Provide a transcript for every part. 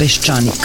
Peščanik.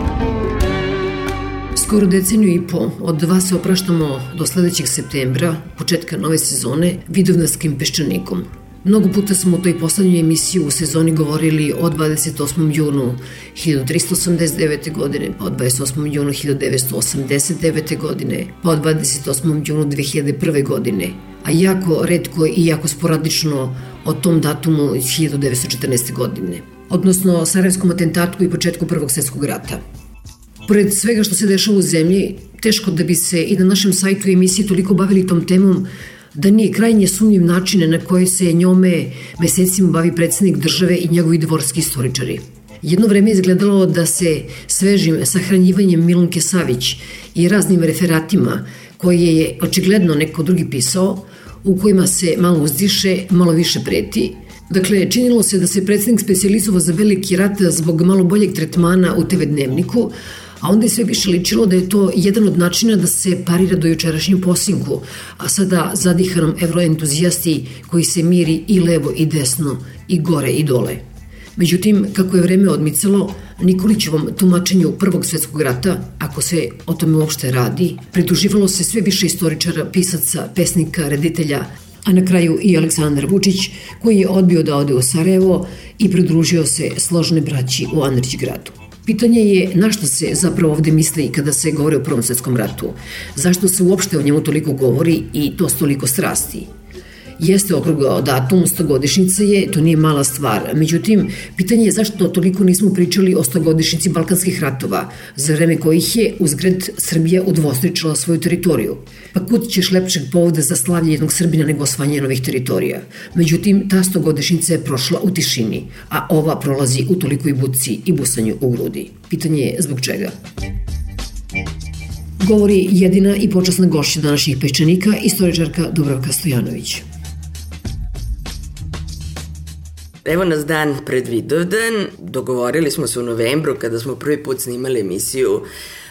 Skoro deceniju i po od vas se opraštamo do sledećeg septembra, početka nove sezone, Vidovnarskim peščanikom. Mnogo puta smo u toj poslednjoj emisiji u sezoni govorili o 28. junu 1389. godine, pa o 28. junu 1989. godine, pa o 28. junu 2001. godine, a jako redko i jako sporadično o tom datumu iz 1914. godine, odnosno Sarajevskom atentatu i početku Prvog svetskog rata. Pored svega što se dešava u zemlji, teško da bi se i na našem sajtu i emisiji toliko bavili tom temom da nije krajnje sumnjiv načine na koje se njome mesecima bavi predsednik države i njegovi dvorski istoričari. Jedno vreme izgledalo da se svežim sahranjivanjem Milunke Savić i raznim referatima koje je očigledno neko drugi pisao, u kojima se malo uzdiše, malo više preti, Dakle, činilo se da se predsednik specializovao za veliki rat zbog malo boljeg tretmana u TV dnevniku, a onda je sve više ličilo da je to jedan od načina da se parira do jučerašnjem posinku, a sada zadihanom evroentuzijasti koji se miri i levo i desno, i gore i dole. Međutim, kako je vreme odmicalo, Nikolićevom tumačenju Prvog svetskog rata, ako se o tome uopšte radi, pridruživalo se sve više istoričara, pisaca, pesnika, reditelja, a na kraju i Aleksandar Vučić, koji je odbio da ode u Sarajevo i pridružio se složne braći u Andrić gradu. Pitanje je na što se zapravo ovde misli kada se govori o Prvom svetskom ratu. Zašto se uopšte o njemu toliko govori i to s toliko strasti? Jeste okrugao datum, stogodišnjica je, to nije mala stvar. Međutim, pitanje je zašto toliko nismo pričali o stogodišnjici Balkanskih ratova, za vreme kojih je uzgred Srbija udvostričila svoju teritoriju. Pa kud ćeš lepšeg povoda za slavlje jednog Srbina nego osvanje novih teritorija? Međutim, ta stogodišnjica je prošla u tišini, a ova prolazi u tolikoj buci i busanju u grudi. Pitanje je zbog čega? Govori jedina i počasna gošća današnjih pečanika, istoričarka Dubravka Stojanović. Evo nas dan pred Vidovdan, dogovorili smo se u novembru kada smo prvi put snimali emisiju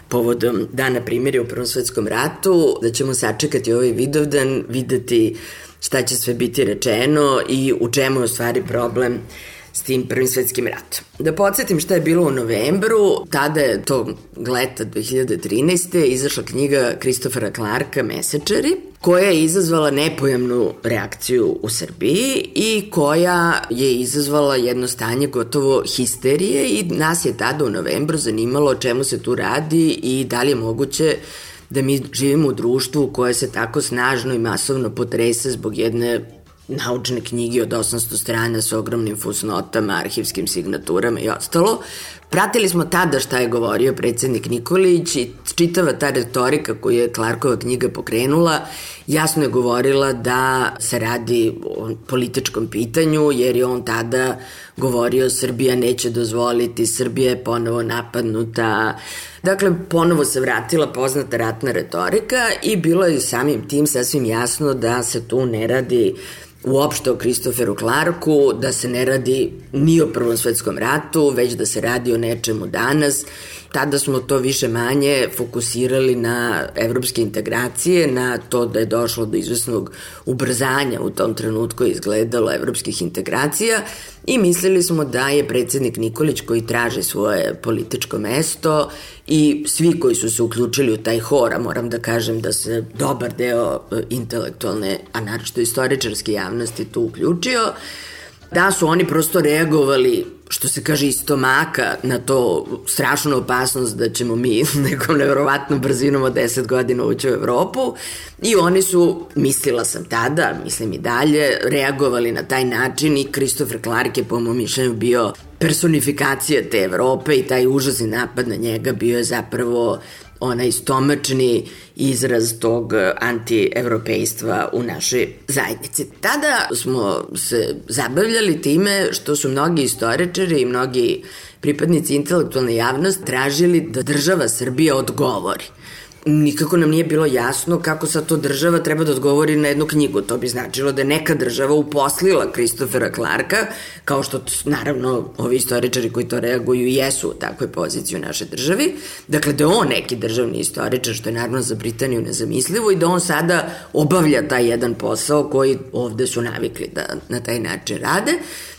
povodom dana primjeri u Prvom svetskom ratu, da ćemo sačekati ovaj Vidovdan, videti šta će sve biti rečeno i u čemu je u stvari problem s tim prvim svetskim ratom. Da podsjetim šta je bilo u novembru, tada je to leta 2013. izašla knjiga Kristofera Clarka Mesečari, koja je izazvala nepojemnu reakciju u Srbiji i koja je izazvala jedno stanje gotovo histerije i nas je tada u novembru zanimalo o čemu se tu radi i da li je moguće da mi živimo u društvu koje se tako snažno i masovno potrese zbog jedne naučne knjige od 800 strana sa ogromnim fusnotama, arhivskim signaturama i ostalo. Pratili smo tada šta je govorio predsednik Nikolić i čitava ta retorika koju je Clarkova knjiga pokrenula jasno je govorila da se radi o političkom pitanju jer je on tada govorio Srbija neće dozvoliti, Srbija je ponovo napadnuta. Dakle, ponovo se vratila poznata ratna retorika i bilo je samim tim sasvim jasno da se tu ne radi uopšte o Kristoferu Clarku, da se ne radi ni o Prvom svetskom ratu, već da se radi o nečemu danas. Tada smo to više manje fokusirali na evropske integracije, na to da je došlo do izvesnog ubrzanja u tom trenutku izgledalo evropskih integracija i mislili smo da je predsednik Nikolić koji traže svoje političko mesto i svi koji su se uključili u taj hor, a moram da kažem da se dobar deo e, intelektualne, a naročito istoričarske javnosti tu uključio, da su oni prosto reagovali što se kaže iz stomaka na to strašnu opasnost da ćemo mi nekom nevjerovatnom brzinom od 10 godina ući u Evropu. I oni su, mislila sam tada, mislim i dalje, reagovali na taj način i Christopher Clark je po mom mišljenju bio personifikacija te Evrope i taj užasni napad na njega bio je zapravo onaj stomačni izraz tog antievropejstva u našoj zajednici. Tada smo se zabavljali time što su mnogi istoričari i mnogi pripadnici intelektualne javnosti tražili da država Srbija odgovori nikako nam nije bilo jasno kako sad to država treba da odgovori na jednu knjigu. To bi značilo da je neka država uposlila Kristofera Clarka, kao što naravno ovi istoričari koji to reaguju jesu u takvoj poziciji u našoj državi. Dakle, da je on neki državni istoričar, što je naravno za Britaniju nezamislivo i da on sada obavlja taj jedan posao koji ovde su navikli da na taj način rade.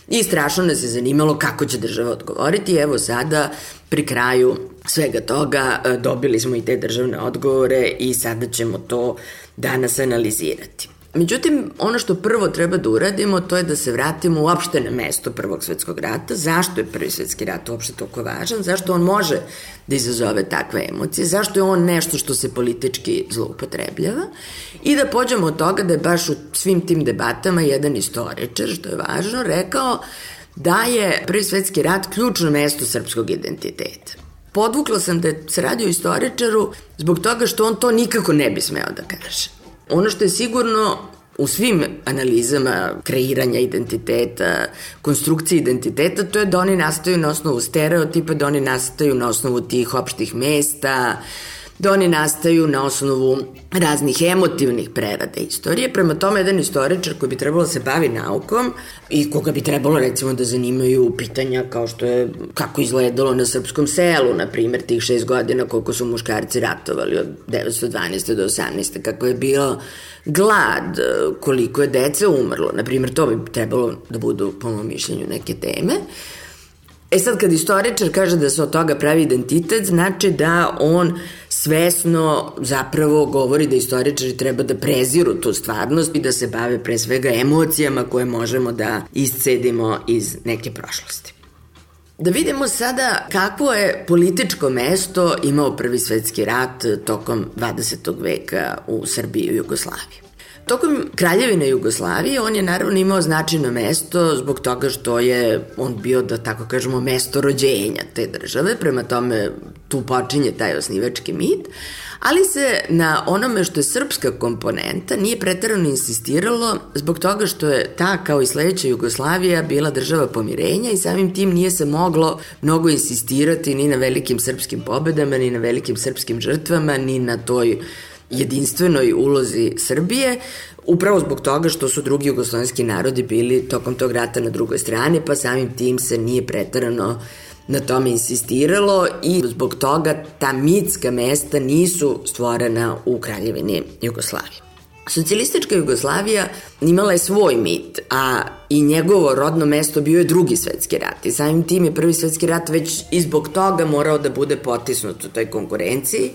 I strašno nas je zanimalo kako će država odgovoriti. Evo sada pri kraju svega toga e, dobili smo i te državne odgovore i sada ćemo to danas analizirati. Međutim, ono što prvo treba da uradimo, to je da se vratimo uopšte na mesto Prvog svetskog rata. Zašto je Prvi svetski rat uopšte toliko važan? Zašto on može da izazove takve emocije? Zašto je on nešto što se politički zloupotrebljava? I da pođemo od toga da je baš u svim tim debatama jedan istoričar, što je važno, rekao da je Prvi svetski rat ključno mesto srpskog identiteta. Podvukla sam da se radi o istoričaru zbog toga što on to nikako ne bi smeo da kaže. Ono što je sigurno u svim analizama kreiranja identiteta, konstrukcije identiteta, to je da oni nastaju na osnovu stereotipa, da oni nastaju na osnovu tih opštih mesta, da oni nastaju na osnovu raznih emotivnih prerada istorije. Prema tome, jedan istoričar koji bi trebalo da se bavi naukom i koga bi trebalo recimo da zanimaju pitanja kao što je kako izgledalo na srpskom selu, na primjer, tih šest godina koliko su muškarci ratovali od 912. do 18. kako je bio glad, koliko je dece umrlo. Na primjer, to bi trebalo da budu, po mojom mišljenju, neke teme. E sad, kad istoričar kaže da se od toga pravi identitet, znači da on svesno zapravo govori da istoričari treba da preziru tu stvarnost i da se bave pre svega emocijama koje možemo da iscedimo iz neke prošlosti. Da vidimo sada kakvo je političko mesto imao Prvi svetski rat tokom 20. veka u Srbiji i Jugoslaviji. Tokom kraljevine Jugoslavije on je naravno imao značajno mesto zbog toga što je on bio, da tako kažemo, mesto rođenja te države, prema tome tu počinje taj osnivački mit, ali se na onome što je srpska komponenta nije pretarano insistiralo zbog toga što je ta kao i sledeća Jugoslavija bila država pomirenja i samim tim nije se moglo mnogo insistirati ni na velikim srpskim pobedama, ni na velikim srpskim žrtvama, ni na toj jedinstvenoj ulozi Srbije, upravo zbog toga što su drugi jugoslovenski narodi bili tokom tog rata na drugoj strani, pa samim tim se nije pretarano na tome insistiralo i zbog toga ta mitska mesta nisu stvorena u Kraljevini Jugoslavije. Socijalistička Jugoslavija imala je svoj mit, a i njegovo rodno mesto bio je drugi svetski rat. I samim tim je prvi svetski rat već i zbog toga morao da bude potisnut u toj konkurenciji.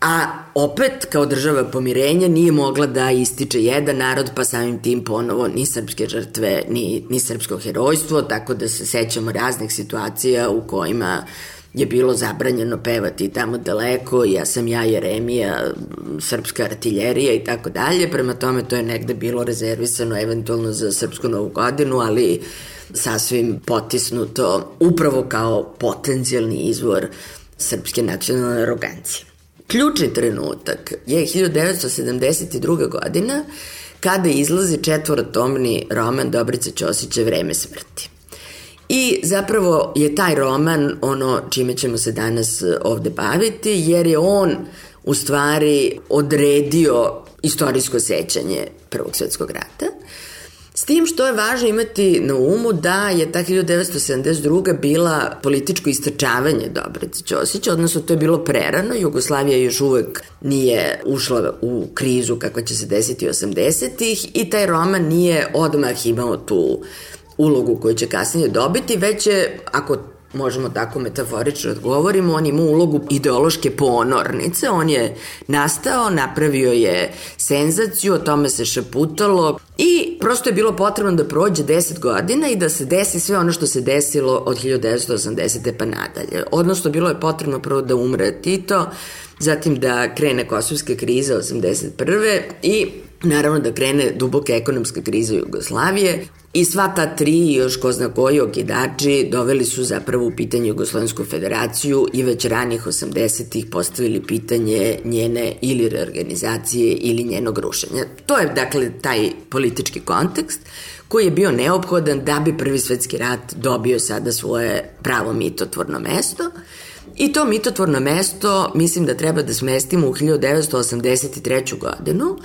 A opet, kao država pomirenja, nije mogla da ističe jedan narod, pa samim tim ponovo ni srpske žrtve, ni, ni srpsko herojstvo, tako da se sećamo raznih situacija u kojima je bilo zabranjeno pevati tamo daleko, ja sam ja Jeremija, srpska artiljerija i tako dalje, prema tome to je negde bilo rezervisano eventualno za srpsku novu godinu, ali sasvim potisnuto upravo kao potencijalni izvor srpske nacionalne arogancije. Ključni trenutak je 1972. godina kada izlazi četvorotomni roman Dobrice Ćosića Vreme smrti. I zapravo je taj roman ono čime ćemo se danas ovde baviti, jer je on u stvari odredio istorijsko sećanje Prvog svetskog rata. S tim što je važno imati na umu da je ta 1972. bila političko istračavanje Dobrice Ćosića, odnosno to je bilo prerano, Jugoslavija još uvek nije ušla u krizu kakva će se desiti 80-ih i taj roman nije odmah imao tu ulogu koju će kasnije dobiti, već je, ako možemo tako metaforično da odgovorimo, on ima ulogu ideološke ponornice, on je nastao, napravio je senzaciju, o tome se šaputalo i prosto je bilo potrebno da prođe 10 godina i da se desi sve ono što se desilo od 1980. pa nadalje. Odnosno, bilo je potrebno prvo da umre Tito, zatim da krene kosovska kriza 81. i naravno da krene duboka ekonomska kriza Jugoslavije i sva ta tri još ko zna koji okidači doveli su zapravo u pitanje Jugoslovensku federaciju i već ranih 80-ih postavili pitanje njene ili reorganizacije ili njenog rušenja. To je dakle taj politički kontekst koji je bio neophodan da bi Prvi svetski rat dobio sada svoje pravo mitotvorno mesto I to mitotvorno mesto mislim da treba da smestimo u 1983. godinu,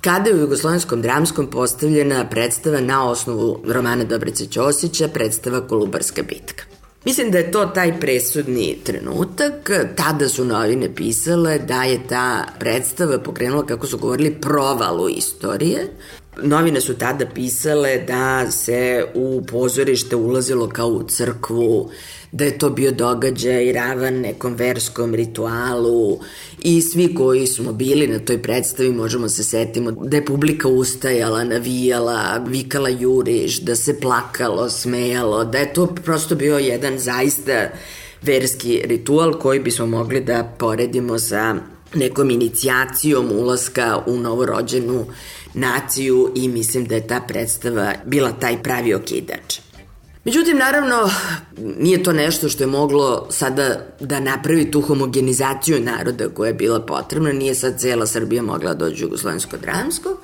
kada je u Jugoslovenskom dramskom postavljena predstava na osnovu romana Dobrice Ćosića, predstava Kolubarska bitka. Mislim da je to taj presudni trenutak. Tada su novine pisale da je ta predstava pokrenula, kako su govorili, provalu istorije. Novine su tada pisale da se u pozorište ulazilo kao u crkvu, da je to bio događaj ravan nekom verskom ritualu i svi koji smo bili na toj predstavi možemo se setimo da je publika ustajala, navijala, vikala juriš, da se plakalo, smejalo, da je to prosto bio jedan zaista verski ritual koji bismo mogli da poredimo sa nekom inicijacijom ulaska u novorođenu naciju i mislim da je ta predstava bila taj pravi okidač. Međutim, naravno, nije to nešto što je moglo sada da napravi tu homogenizaciju naroda koja je bila potrebna, nije sad cela Srbija mogla da dođe jugoslovensko-dramsko,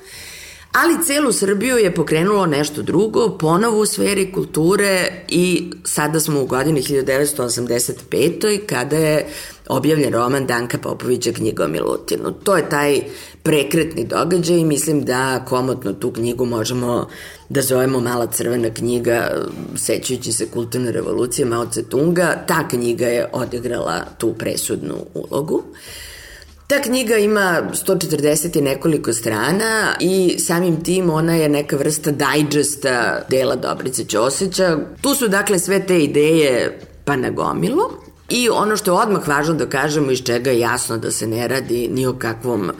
ali celu Srbiju je pokrenulo nešto drugo, ponovo u sferi kulture i sada smo u godini 1985. kada je objavljen roman Danka Popovića knjiga o Milutinu. To je taj prekretni događaj i mislim da komotno tu knjigu možemo da zovemo Mala crvena knjiga, sećajući se kulturne revolucije Mao Tse Tunga. Ta knjiga je odigrala tu presudnu ulogu. Ta knjiga ima 140 i nekoliko strana i samim tim ona je neka vrsta dajđesta dela Dobrice Ćosića. Tu su dakle sve te ideje pa na gomilo i ono što je odmah važno da kažemo iz čega je jasno da se ne radi ni o kakvom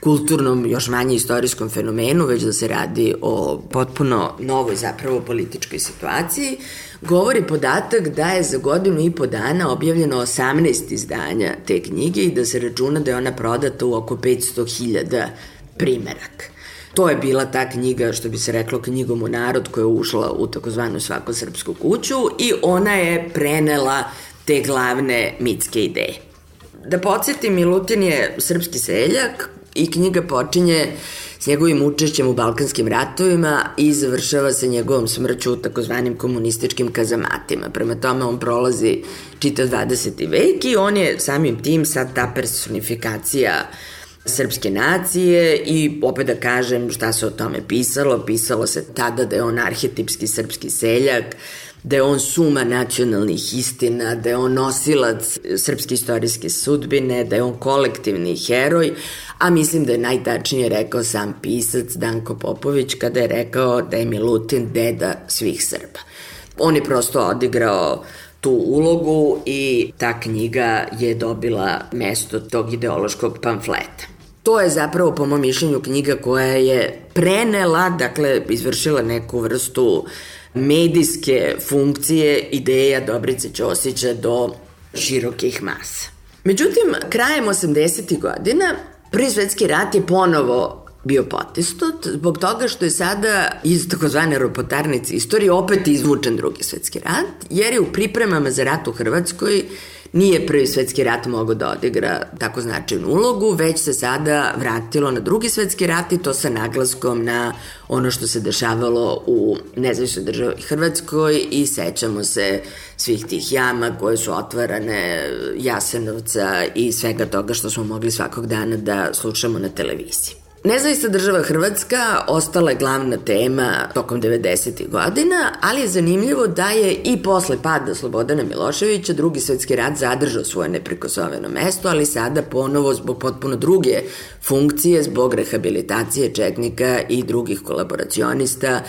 kulturnom, još manje istorijskom fenomenu, već da se radi o potpuno novoj zapravo političkoj situaciji, govori podatak da je za godinu i po dana objavljeno 18 izdanja te knjige i da se računa da je ona prodata u oko 500.000 primeraka. To je bila ta knjiga, što bi se reklo, knjigom u narod koja je ušla u takozvanu svako srpsku kuću i ona je prenela te glavne mitske ideje. Da podsjetim, Milutin je srpski seljak i knjiga počinje njegovim učešćem u Balkanskim ratovima i završava se njegovom smrću u takozvanim komunističkim kazamatima. Prema tome on prolazi čitav 20. vek i on je samim tim sad ta personifikacija srpske nacije i opet da kažem šta se o tome pisalo. Pisalo se tada da je on arhetipski srpski seljak, da je on suma nacionalnih istina, da je on nosilac srpske istorijske sudbine, da je on kolektivni heroj, a mislim da je najtačnije rekao sam pisac Danko Popović kada je rekao da je Milutin deda svih Srba. On je prosto odigrao tu ulogu i ta knjiga je dobila mesto tog ideološkog pamfleta. To je zapravo, po mom mišljenju, knjiga koja je prenela, dakle, izvršila neku vrstu medijske funkcije ideja Dobrice Ćosića do širokih masa. Međutim, krajem 80. godina Prvi svetski rat je ponovo bio potistut zbog toga što je sada iz takozvane ropotarnice istorije opet izvučen drugi svetski rat, jer je u pripremama za rat u Hrvatskoj nije prvi svetski rat mogao da odigra tako značajnu ulogu, već se sada vratilo na drugi svetski rat i to sa naglaskom na ono što se dešavalo u nezavisnoj državi Hrvatskoj i sećamo se svih tih jama koje su otvarane Jasenovca i svega toga što smo mogli svakog dana da slušamo na televiziji. Nezavisna država Hrvatska ostala je glavna tema tokom 90. godina, ali je zanimljivo da je i posle pada Slobodana Miloševića drugi svetski rat zadržao svoje neprikosoveno mesto, ali sada ponovo zbog potpuno druge funkcije, zbog rehabilitacije četnika i drugih kolaboracionista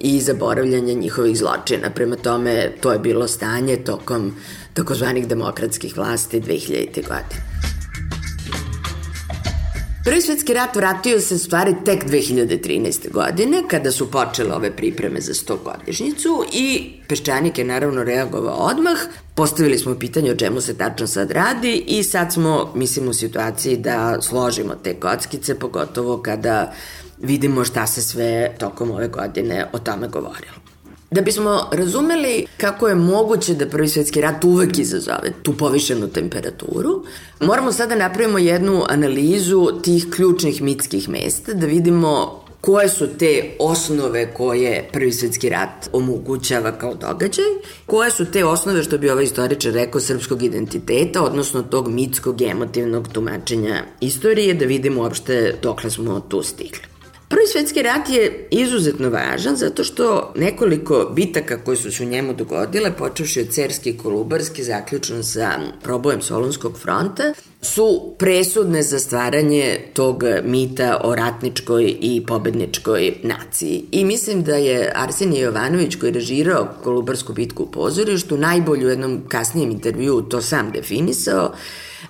i zaboravljanja njihovih zločina. Prema tome, to je bilo stanje tokom takozvanih demokratskih vlasti 2000. godine. Prvi svetski rat vratio se stvari tek 2013. godine, kada su počele ove pripreme za 100 godišnjicu i Peščanik je naravno reagovao odmah. Postavili smo pitanje o čemu se tačno sad radi i sad smo, mislim, u situaciji da složimo te kockice, pogotovo kada vidimo šta se sve tokom ove godine o tome govorilo. Da bismo razumeli kako je moguće da Prvi svetski rat uvek izazove tu povišenu temperaturu, moramo sada da napravimo jednu analizu tih ključnih mitskih mesta, da vidimo koje su te osnove koje Prvi svetski rat omogućava kao događaj, koje su te osnove, što bi ovaj istoričar rekao, srpskog identiteta, odnosno tog mitskog emotivnog tumačenja istorije, da vidimo uopšte dokle smo tu stigli. Prvi svetski rat je izuzetno važan zato što nekoliko bitaka koje su se u njemu dogodile, počevši od Cerski i Kolubarski, zaključno sa probojem Solunskog fronta, su presudne za stvaranje tog mita o ratničkoj i pobedničkoj naciji. I mislim da je Arsenij Jovanović koji je režirao Kolubarsku bitku u pozorištu najbolju u jednom kasnijem intervju to sam definisao,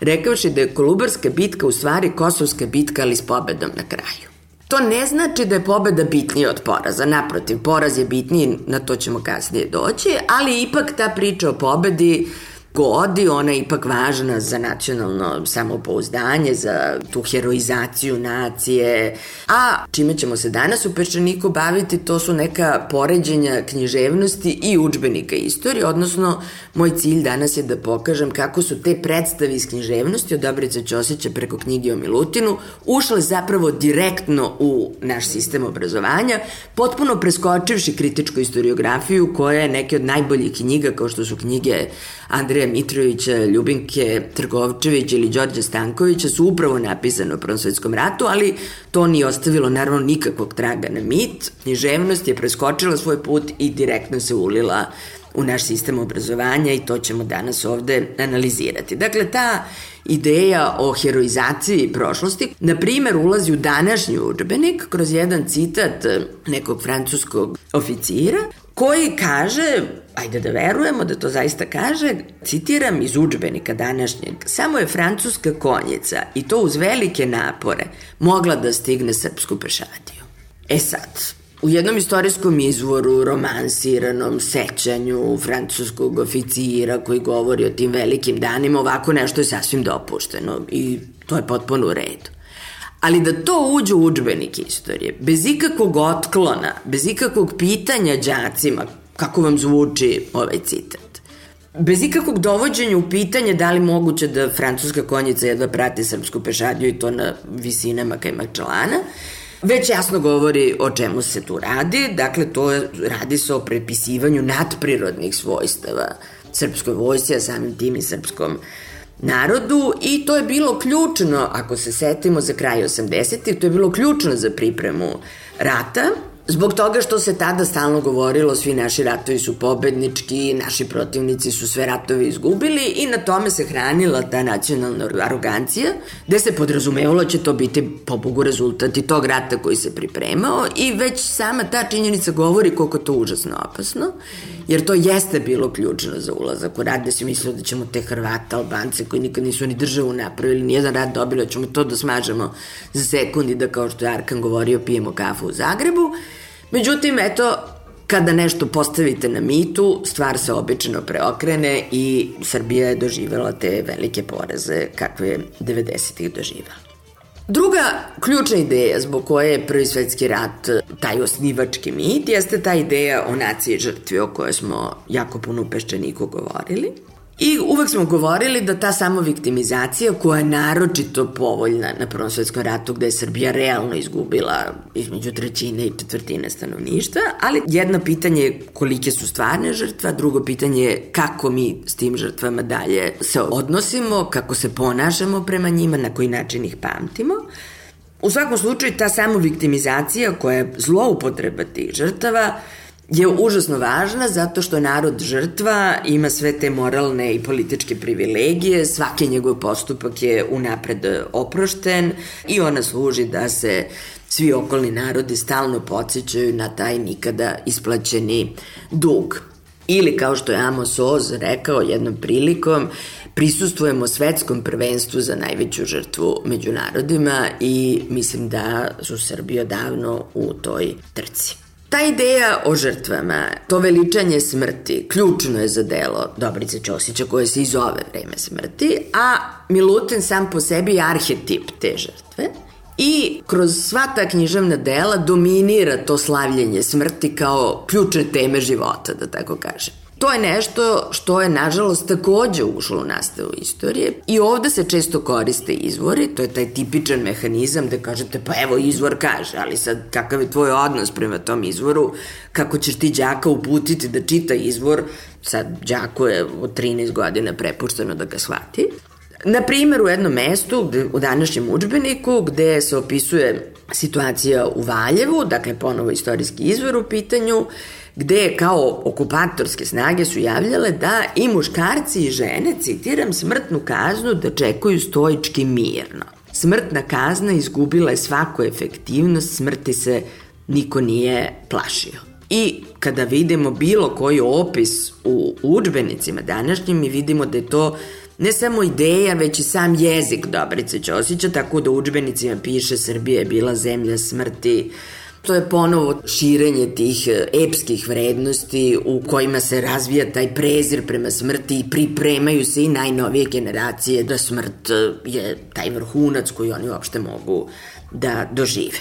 rekavši da je Kolubarska bitka u stvari Kosovska bitka ali s pobedom na kraju. To ne znači da je pobeda bitnija od poraza, naprotiv, poraz je bitniji, na to ćemo kasnije doći, ali ipak ta priča o pobedi godi, ona je ipak važna za nacionalno samopouzdanje, za tu heroizaciju nacije. A čime ćemo se danas u Peščaniku baviti, to su neka poređenja književnosti i učbenika istorije, odnosno moj cilj danas je da pokažem kako su te predstave iz književnosti od Dobrice Ćosića preko knjige o Milutinu ušle zapravo direktno u naš sistem obrazovanja, potpuno preskočivši kritičku historiografiju koja je neke od najboljih knjiga kao što su knjige Andreja Mitrovića, Ljubinke Trgovčević ili Đorđa Stankovića su upravo napisane u Prvom svetskom ratu, ali to nije ostavilo naravno nikakvog traga na mit. Književnost je preskočila svoj put i direktno se ulila u naš sistem obrazovanja i to ćemo danas ovde analizirati. Dakle, ta ideja o heroizaciji prošlosti, na primer, ulazi u današnji učbenik kroz jedan citat nekog francuskog oficira koji kaže, ajde da verujemo da to zaista kaže, citiram iz učbenika današnjeg, samo je francuska konjica i to uz velike napore mogla da stigne srpsku pešadiju. E sad, U jednom istorijskom izvoru, romansiranom sećanju francuskog oficira koji govori o tim velikim danima, ovako nešto je sasvim dopušteno i to je potpuno u redu. Ali da to uđe u učbenik istorije, bez ikakvog otklona, bez ikakvog pitanja đacima, kako vam zvuči ovaj citat, bez ikakvog dovođenja u pitanje da li moguće da francuska konjica jedva prati srpsku pešadiju i to na visinama Kajmakčalana, već jasno govori o čemu se tu radi. Dakle, to je, radi se o prepisivanju nadprirodnih svojstava srpskoj vojsci, a samim tim i srpskom narodu i to je bilo ključno, ako se setimo za kraj 80. to je bilo ključno za pripremu rata, Zbog toga što se tada stalno govorilo svi naši ratovi su pobednički, naši protivnici su sve ratove izgubili i na tome se hranila ta nacionalna arogancija, gde se podrazumevalo da će to biti po Bogu rezultat i tog rata koji se pripremao i već sama ta činjenica govori koliko to užasno opasno, jer to jeste bilo ključno za ulazak u rat, gde se mislilo da ćemo te Hrvata, Albance koji nikad nisu ni državu napravili, nijedan rat dobili, da ćemo to da smažemo za sekundi da kao što je Arkan govorio pijemo kafu u Zagrebu Međutim, eto, kada nešto postavite na mitu, stvar se obično preokrene i Srbija je doživela te velike poreze kakve je 90-ih doživela. Druga ključna ideja zbog koje je Prvi svetski rat taj osnivački mit jeste ta ideja o naciji žrtvi o kojoj smo jako puno u Peščaniku govorili. I uvek smo govorili da ta samoviktimizacija koja je naročito povoljna na Prvom svetskom ratu gde je Srbija realno izgubila između trećine i četvrtine stanovništva, ali jedno pitanje je kolike su stvarne žrtva, drugo pitanje je kako mi s tim žrtvama dalje se odnosimo, kako se ponašamo prema njima, na koji način ih pamtimo. U svakom slučaju ta samoviktimizacija koja je zloupotreba tih žrtava je užasno važna zato što narod žrtva ima sve te moralne i političke privilegije, svaki njegov postupak je unapred oprošten i ona služi da se svi okolni narodi stalno podsjećaju na taj nikada isplaćeni dug. Ili kao što je Amos Oz rekao jednom prilikom, prisustujemo svetskom prvenstvu za najveću žrtvu među narodima i mislim da su Srbi odavno u toj trci. Ta ideja o žrtvama, to veličanje smrti, ključno je za delo Dobrice Ćosića koje se i zove Vreme smrti, a Milutin sam po sebi je arhetip te žrtve. I kroz sva ta književna dela dominira to slavljenje smrti kao ključne teme života, da tako kažem. To je nešto što je, nažalost, takođe ušlo u nastavu istorije i ovde se često koriste izvori, to je taj tipičan mehanizam da kažete, pa evo izvor kaže, ali sad kakav je tvoj odnos prema tom izvoru, kako ćeš ti đaka uputiti da čita izvor, sad đaku je od 13 godina prepušteno da ga shvati. Na primjer, u jednom mestu, gde, u današnjem učbeniku, gde se opisuje situacija u Valjevu, dakle ponovo istorijski izvor u pitanju, gde kao okupatorske snage su javljale da i muškarci i žene, citiram, smrtnu kaznu da čekuju stoički mirno. Smrtna kazna izgubila je svaku efektivnost, smrti se niko nije plašio. I kada vidimo bilo koji opis u učbenicima današnjim, mi vidimo da je to ne samo ideja, već i sam jezik Dobrice Ćosića, tako da u učbenicima piše Srbija je bila zemlja smrti, To je ponovo širenje tih e, epskih vrednosti u kojima se razvija taj prezir prema smrti i pripremaju se i najnovije generacije da smrt e, je taj vrhunac koji oni uopšte mogu da dožive.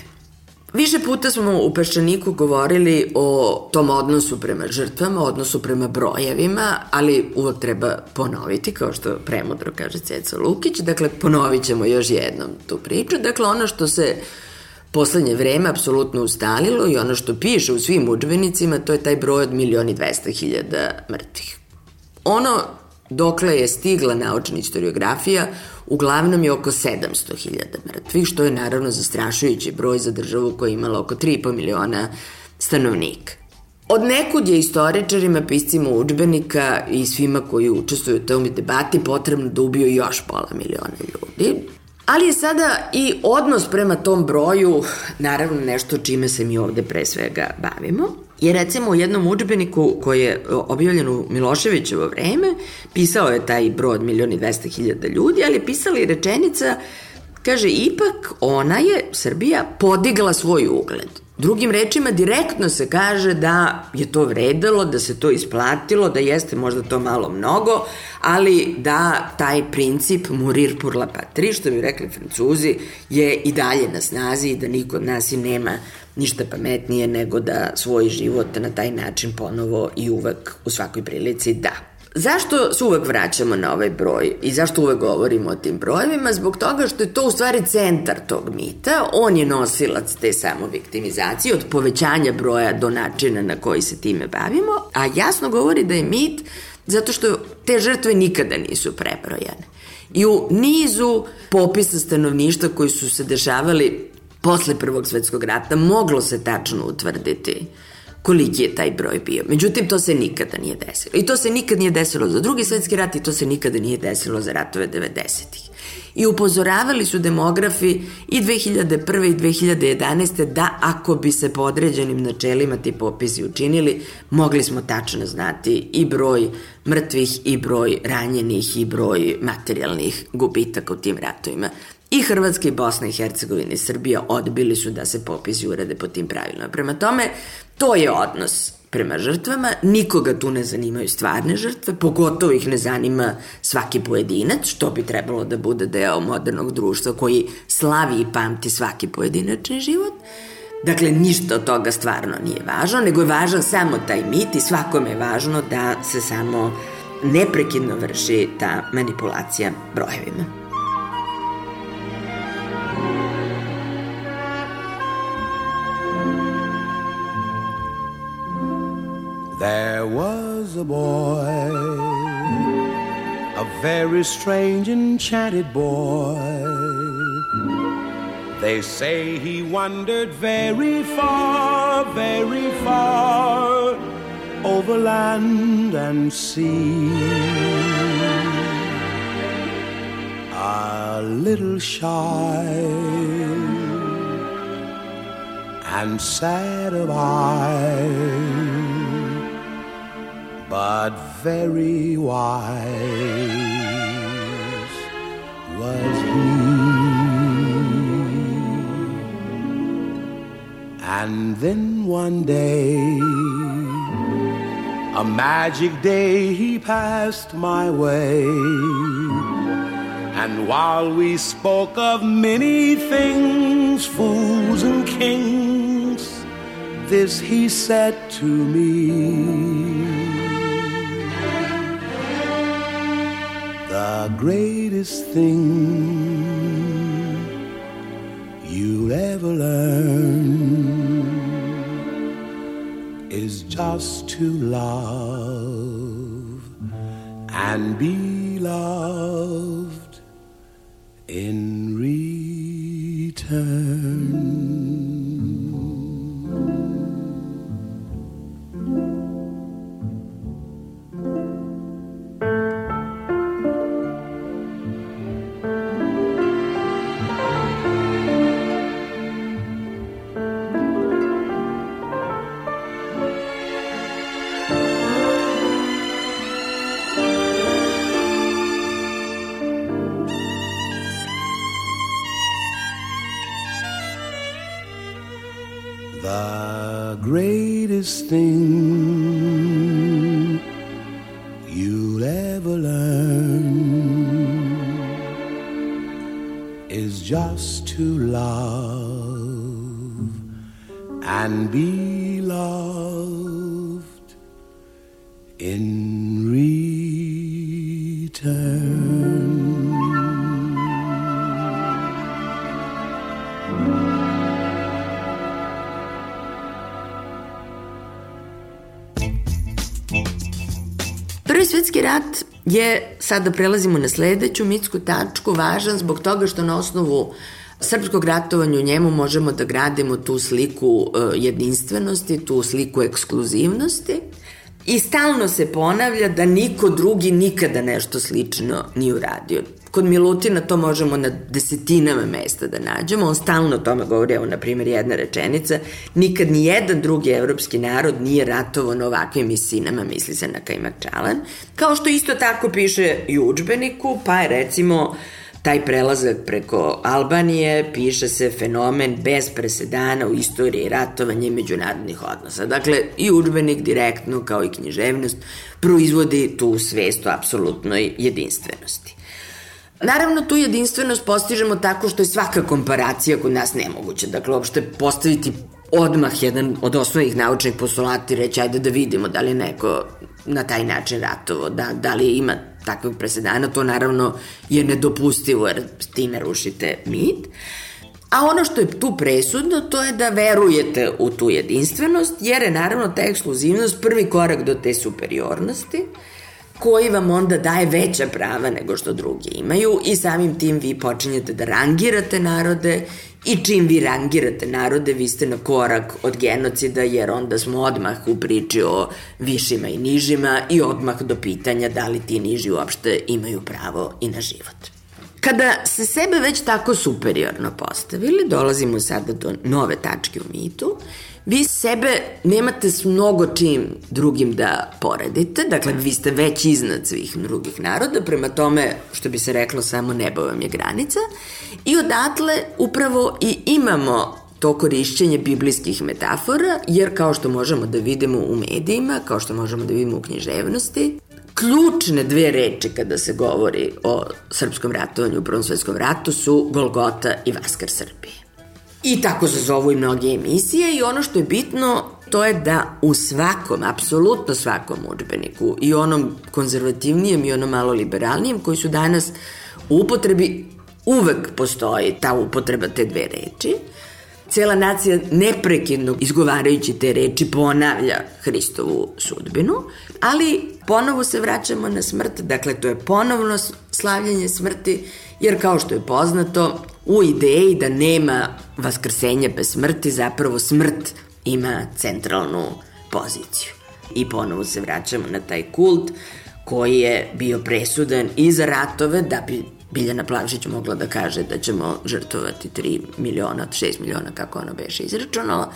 Više puta smo u Peščaniku govorili o tom odnosu prema žrtvama, odnosu prema brojevima, ali uvek treba ponoviti, kao što premudro kaže Ceca Lukić, dakle ponovit ćemo još jednom tu priču. Dakle, ono što se poslednje vreme apsolutno ustalilo i ono što piše u svim učbenicima, to je taj broj od milioni dvesta hiljada mrtvih. Ono dokle je stigla naučna historiografija, uglavnom je oko 700.000 mrtvih, što je naravno zastrašujući broj za državu koja je imala oko 3,5 miliona stanovnika. Od nekud je istoričarima, piscima učbenika i svima koji učestvuju u tom debati potrebno da ubiju još pola miliona ljudi. Ali je sada i odnos prema tom broju, naravno nešto čime se mi ovde pre svega bavimo. I recimo u jednom učbeniku koji je objavljen u Miloševićevo vreme, pisao je taj broj od milioni dvesta hiljada ljudi, ali pisala i rečenica, kaže, ipak ona je, Srbija, podigla svoj ugled. Drugim rečima, direktno se kaže da je to vredalo, da se to isplatilo, da jeste možda to malo mnogo, ali da taj princip murir pur la patrie, što bi rekli francuzi, je i dalje na snazi i da niko od nas i nema ništa pametnije nego da svoj život na taj način ponovo i uvek u svakoj prilici da. Zašto se uvek vraćamo na ovaj broj i zašto uvek govorimo o tim brojevima? Zbog toga što je to u stvari centar tog mita, on je nosilac te samoviktimizacije od povećanja broja do načina na koji se time bavimo, a jasno govori da je mit zato što te žrtve nikada nisu prebrojane. I u nizu popisa stanovništva koji su se dešavali posle Prvog svetskog rata moglo se tačno utvrditi koliki je taj broj bio. Međutim, to se nikada nije desilo. I to se nikad nije desilo za drugi svetski rat i to se nikada nije desilo za ratove 90-ih. I upozoravali su demografi i 2001. i 2011. da ako bi se po određenim načelima ti popisi učinili, mogli smo tačno znati i broj mrtvih i broj ranjenih i broj materijalnih gubitaka u tim ratovima. I Hrvatska i Bosna i Hercegovina i Srbija odbili su da se popisi urede po tim pravilima. Prema tome, to je odnos prema žrtvama, nikoga tu ne zanimaju stvarne žrtve, pogotovo ih ne zanima svaki pojedinac, što bi trebalo da bude deo modernog društva koji slavi i pamti svaki pojedinačni život. Dakle, ništa od toga stvarno nije važno, nego je važan samo taj mit i svakome je važno da se samo neprekidno vrši ta manipulacija brojevima. There was a boy, a very strange, enchanted boy. They say he wandered very far, very far over land and sea. A little shy and sad of eye, but very wise was he. And then one day, a magic day, he passed my way. And while we spoke of many things, fools and kings, this he said to me. The greatest thing you'll ever learn is just to love and be loved in return. The greatest thing you'll ever learn is just to love and be je, sada prelazimo na sledeću mitsku tačku, važan zbog toga što na osnovu srpskog ratovanja u njemu možemo da gradimo tu sliku e, jedinstvenosti, tu sliku ekskluzivnosti i stalno se ponavlja da niko drugi nikada nešto slično nije uradio. Kod Milutina to možemo na desetinama mesta da nađemo, on stalno o tome govori, evo na primjer jedna rečenica, nikad ni jedan drugi evropski narod nije ratovao na ovakvim visinama, misli se na Kajmak Čalan, kao što isto tako piše i u učbeniku, pa je recimo taj prelazak preko Albanije piše se fenomen bez presedana u istoriji ratovanja i međunarodnih odnosa. Dakle, i učbenik direktno, kao i književnost, proizvodi tu svest o apsolutnoj jedinstvenosti. Naravno, tu jedinstvenost postižemo tako što je svaka komparacija kod nas nemoguća. Dakle, uopšte postaviti odmah jedan od osnovnih naučnih postulata i reći ajde da vidimo da li neko na taj način ratovo, da, da li ima takvog presedana, to naravno je nedopustivo jer time rušite mit. A ono što je tu presudno, to je da verujete u tu jedinstvenost, jer je naravno ta ekskluzivnost prvi korak do te superiornosti, koji vam onda daje veća prava nego što drugi imaju i samim tim vi počinjete da rangirate narode i čim vi rangirate narode, vi ste na korak od genocida, jer onda smo odmah u priči o višima i nižima i odmah do pitanja da li ti niži uopšte imaju pravo i na život. Kada se sebe već tako superiorno postavili, dolazimo sada do nove tačke u mitu, vi sebe nemate s mnogo čim drugim da poredite, dakle vi ste već iznad svih drugih naroda, prema tome, što bi se reklo, samo nebo vam je granica i odatle upravo i imamo to korišćenje biblijskih metafora, jer kao što možemo da vidimo u medijima, kao što možemo da vidimo u književnosti, ključne dve reči kada se govori o srpskom ratovanju u Prvom svetskom ratu su Golgota i Vaskar Srbije. I tako se zovu i mnoge emisije i ono što je bitno to je da u svakom, apsolutno svakom učbeniku i onom konzervativnijem i onom malo liberalnijem koji su danas u upotrebi uvek postoji ta upotreba te dve reči cela nacija neprekidno izgovarajući te reči ponavlja Hristovu sudbinu, ali ponovo se vraćamo na smrt, dakle to je ponovno slavljanje smrti, jer kao što je poznato, u ideji da nema vaskrsenja bez smrti, zapravo smrt ima centralnu poziciju. I ponovo se vraćamo na taj kult koji je bio presudan i za ratove da bi Biljana Plavšić mogla da kaže da ćemo žrtovati 3 miliona, 6 miliona, kako ona beše izračunala,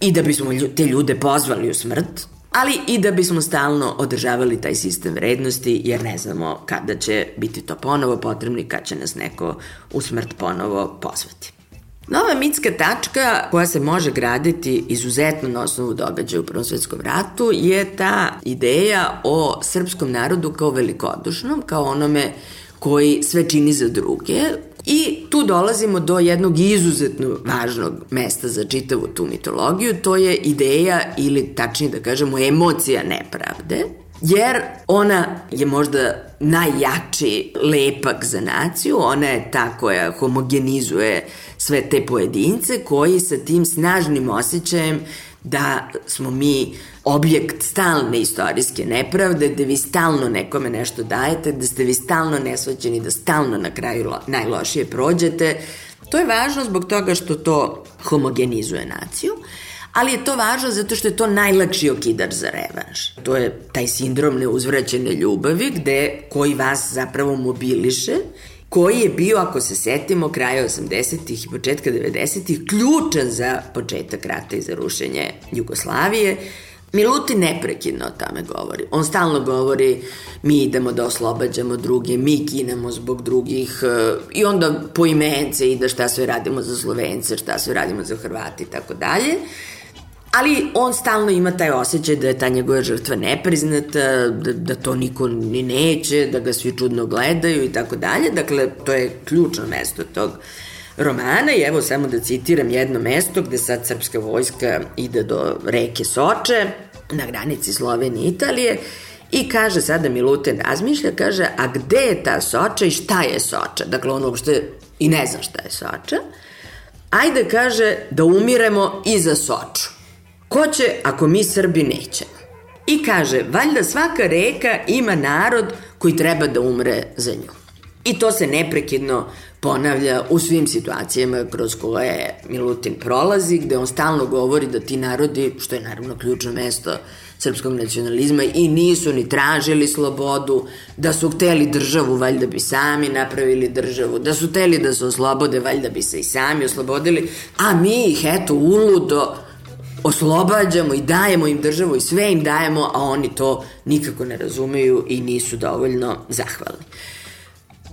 i da bismo te ljude pozvali u smrt, ali i da bismo stalno održavali taj sistem vrednosti, jer ne znamo kada će biti to ponovo potrebno i kada će nas neko u smrt ponovo pozvati. Nova mitska tačka koja se može graditi izuzetno na osnovu događaja u Prvom svetskom ratu je ta ideja o srpskom narodu kao velikodušnom, kao onome koji sve čini za druge. I tu dolazimo do jednog izuzetno važnog mesta za čitavu tu mitologiju, to je ideja ili tačnije da kažemo emocija nepravde, jer ona je možda najjači lepak za naciju, ona je ta koja homogenizuje sve te pojedince koji sa tim snažnim osjećajem da smo mi objekt stalne istorijske nepravde, da vi stalno nekome nešto dajete, da ste vi stalno nesvaćeni, da stalno na kraju najlošije prođete. To je važno zbog toga što to homogenizuje naciju, ali je to važno zato što je to najlakši okidač za revanš. To je taj sindrom neuzvraćene ljubavi gde koji vas zapravo mobiliše koji je bio, ako se setimo, kraja 80. i početka 90. ključan za početak rata i za rušenje Jugoslavije. Milutin neprekidno o tome govori. On stalno govori mi idemo da oslobađamo druge, mi kinemo zbog drugih e, i onda po imence ide šta sve radimo za Slovence, šta sve radimo za Hrvati i tako dalje. Ali on stalno ima taj osjećaj da je ta njegova žrtva nepriznata, da, da to niko ni neće, da ga svi čudno gledaju i tako dalje. Dakle, to je ključno mesto tog romana i evo samo da citiram jedno mesto gde sad srpska vojska ide do reke Soče na granici Slovenije i Italije I kaže sada Milutin razmišlja, kaže, a gde je ta Soča i šta je Soča? Dakle, on uopšte i ne zna šta je Soča. Ajde, kaže, da umiremo i za Soču. Ko će ako mi Srbi nećemo? I kaže, valjda svaka reka ima narod koji treba da umre za nju. I to se neprekidno ponavlja u svim situacijama kroz koje Milutin prolazi, gde on stalno govori da ti narodi, što je naravno ključno mesto srpskog nacionalizma, i nisu ni tražili slobodu, da su hteli državu, valjda bi sami napravili državu, da su hteli da se oslobode, valjda bi se i sami oslobodili, a mi ih eto uludo oslobađamo i dajemo im državu i sve im dajemo, a oni to nikako ne razumeju i nisu dovoljno zahvalni.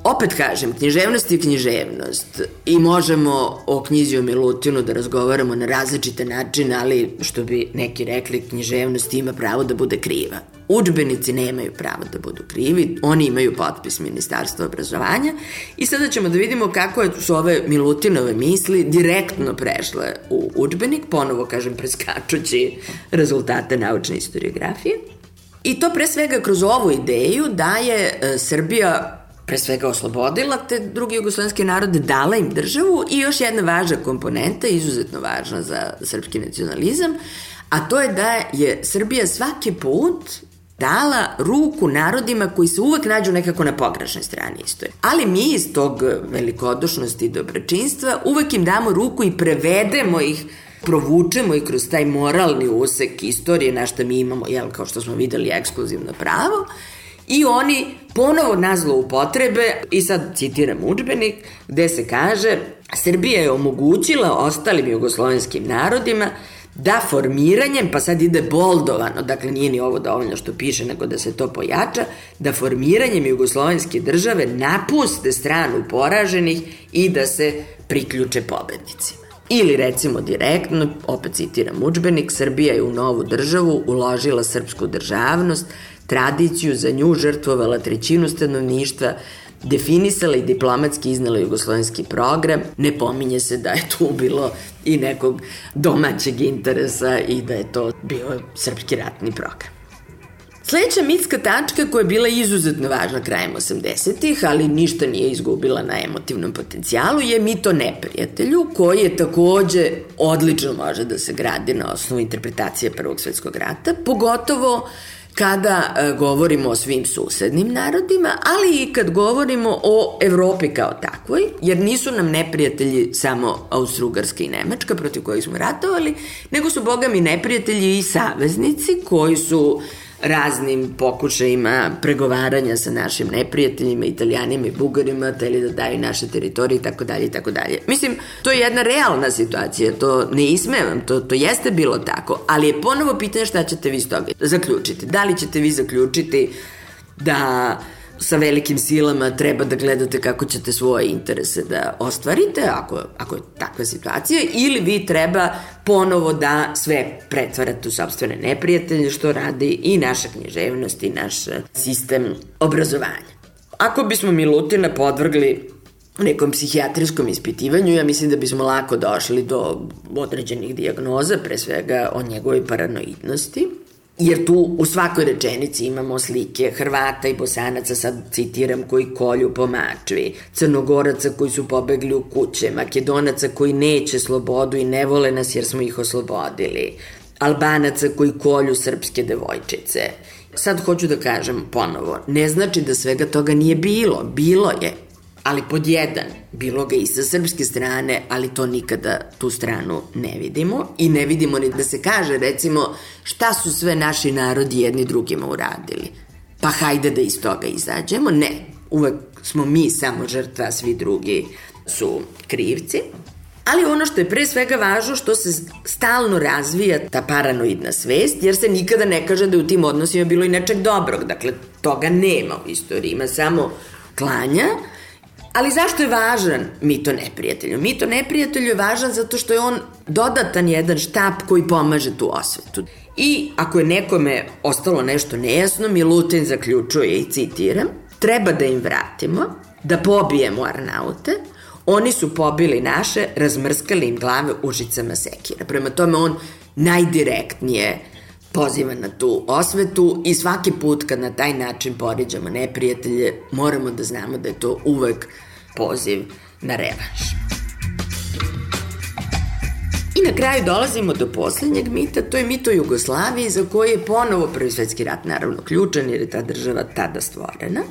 Opet kažem, književnost je književnost i možemo o knjizi o Milutinu da razgovaramo na različite načine, ali što bi neki rekli, književnost ima pravo da bude kriva. Učbenici nemaju pravo da budu krivi, oni imaju potpis Ministarstva obrazovanja i sada ćemo da vidimo kako su ove Milutinove misli direktno prešle u učbenik, ponovo kažem preskačući rezultate naučne historiografije. I to pre svega kroz ovu ideju da je e, Srbija pre svega oslobodila te drugi jugoslovenske narode, dala im državu i još jedna važna komponenta, izuzetno važna za srpski nacionalizam, a to je da je Srbija svaki put dala ruku narodima koji se uvek nađu nekako na pogrešnoj strani istorije. Ali mi iz tog velikodušnosti i dobročinstva uvek im damo ruku i prevedemo ih provučemo i kroz taj moralni usek istorije na što mi imamo, jel, kao što smo videli, ekskluzivno pravo, I oni ponovo nazlo upotrebe, i sad citiram učbenik, gde se kaže Srbija je omogućila ostalim jugoslovenskim narodima da formiranjem, pa sad ide boldovano, dakle nije ni ovo dovoljno što piše, nego da se to pojača, da formiranjem jugoslovenske države napuste stranu poraženih i da se priključe pobednicima. Ili recimo direktno, opet citiram učbenik, Srbija je u novu državu uložila srpsku državnost, tradiciju, za nju žrtvovala trećinu stanovništva, definisala i diplomatski iznala jugoslovenski program, ne pominje se da je tu bilo i nekog domaćeg interesa i da je to bio srpski ratni program. Sledeća mitska tačka koja je bila izuzetno važna krajem 80-ih, ali ništa nije izgubila na emotivnom potencijalu, je mito neprijatelju, koji je takođe odlično može da se gradi na osnovu interpretacije Prvog svetskog rata, pogotovo kada e, govorimo o svim susednim narodima, ali i kad govorimo o Evropi kao takvoj, jer nisu nam neprijatelji samo Austro-Ugarska i Nemačka protiv kojih smo ratovali, nego su bogami neprijatelji i saveznici koji su raznim pokušajima pregovaranja sa našim neprijateljima, italijanima i bugarima, teli da daju naše teritorije i tako dalje i tako dalje. Mislim, to je jedna realna situacija, to ne ismevam, to, to jeste bilo tako, ali je ponovo pitanje šta ćete vi iz toga zaključiti. Da li ćete vi zaključiti da sa velikim silama treba da gledate kako ćete svoje interese da ostvarite, ako, ako je takva situacija, ili vi treba ponovo da sve pretvarate u sobstvene neprijatelje, što radi i naša književnost i naš sistem obrazovanja. Ako bismo Milutina podvrgli nekom psihijatrijskom ispitivanju, ja mislim da bismo lako došli do određenih dijagnoza, pre svega o njegovoj paranoidnosti, jer tu u svakoj rečenici imamo slike Hrvata i Bosanaca, sad citiram, koji kolju po mačvi, Crnogoraca koji su pobegli u kuće, Makedonaca koji neće slobodu i ne vole nas jer smo ih oslobodili, Albanaca koji kolju srpske devojčice. Sad hoću da kažem ponovo, ne znači da svega toga nije bilo, bilo je, ali pod jedan, bilo ga i sa srpske strane, ali to nikada tu stranu ne vidimo i ne vidimo ni da se kaže recimo šta su sve naši narodi jedni drugima uradili. Pa hajde da iz toga izađemo. Ne, uvek smo mi samo žrtva, svi drugi su krivci. Ali ono što je pre svega važno što se stalno razvija ta paranoidna svest, jer se nikada ne kaže da je u tim odnosima bilo i nečeg dobrog. Dakle, toga nema u istoriji, ima samo klanja, Ali zašto je važan mito neprijatelju? Mito neprijatelju je važan zato što je on dodatan jedan štap koji pomaže tu osvetu. I ako je nekome ostalo nešto nejasno, Milutin zaključuje i citiram, treba da im vratimo, da pobijemo Arnaute, oni su pobili naše, razmrskali im glave užicama sekira. Prema tome on najdirektnije poziva na tu osvetu i svaki put kad na taj način poređamo neprijatelje, moramo da znamo da je to uvek poziv na revanš. I na kraju dolazimo do poslednjeg mita, to je mit o Jugoslaviji za koji je ponovo Prvi svetski rat naravno ključan jer je ta država tada stvorena.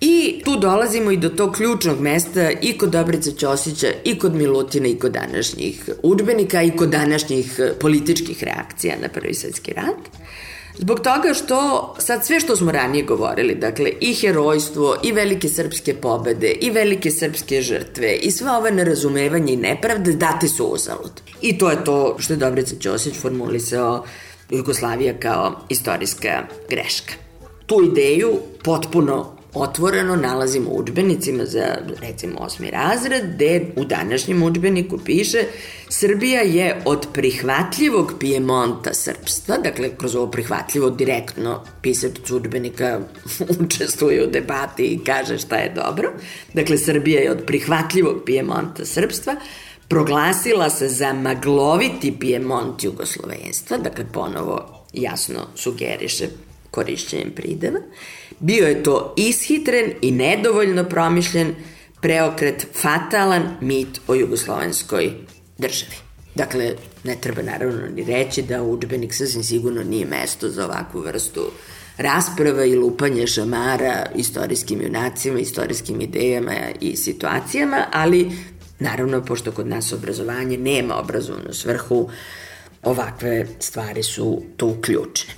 I tu dolazimo i do tog ključnog mesta i kod Dobrica Ćosića, i kod Milutina, i kod današnjih učbenika, i kod današnjih političkih reakcija na Prvi svetski rat. Zbog toga što sad sve što smo ranije govorili, dakle i herojstvo, i velike srpske pobede, i velike srpske žrtve, i sva ove nerazumevanje i nepravde date su uzalud. I to je to što je Dobrica Ćosić formulisao Jugoslavija kao istorijska greška. Tu ideju potpuno otvoreno nalazimo u učbenicima za recimo osmi razred, gde u današnjem učbeniku piše Srbija je od prihvatljivog Pijemonta srpstva, dakle kroz ovo prihvatljivo direktno pisac učbenika učestvuje u debati i kaže šta je dobro. Dakle, Srbija je od prihvatljivog Pijemonta srpstva, proglasila se za magloviti Pijemont jugoslovenstva, dakle ponovo jasno sugeriše korišćenjem prideva. Bio je to ishitren i nedovoljno promišljen preokret fatalan mit o jugoslovenskoj državi. Dakle, ne treba naravno ni reći da učbenik sasvim sigurno nije mesto za ovakvu vrstu rasprava i lupanje šamara istorijskim junacima, istorijskim idejama i situacijama, ali naravno, pošto kod nas obrazovanje nema obrazovnu svrhu, ovakve stvari su tu ključne.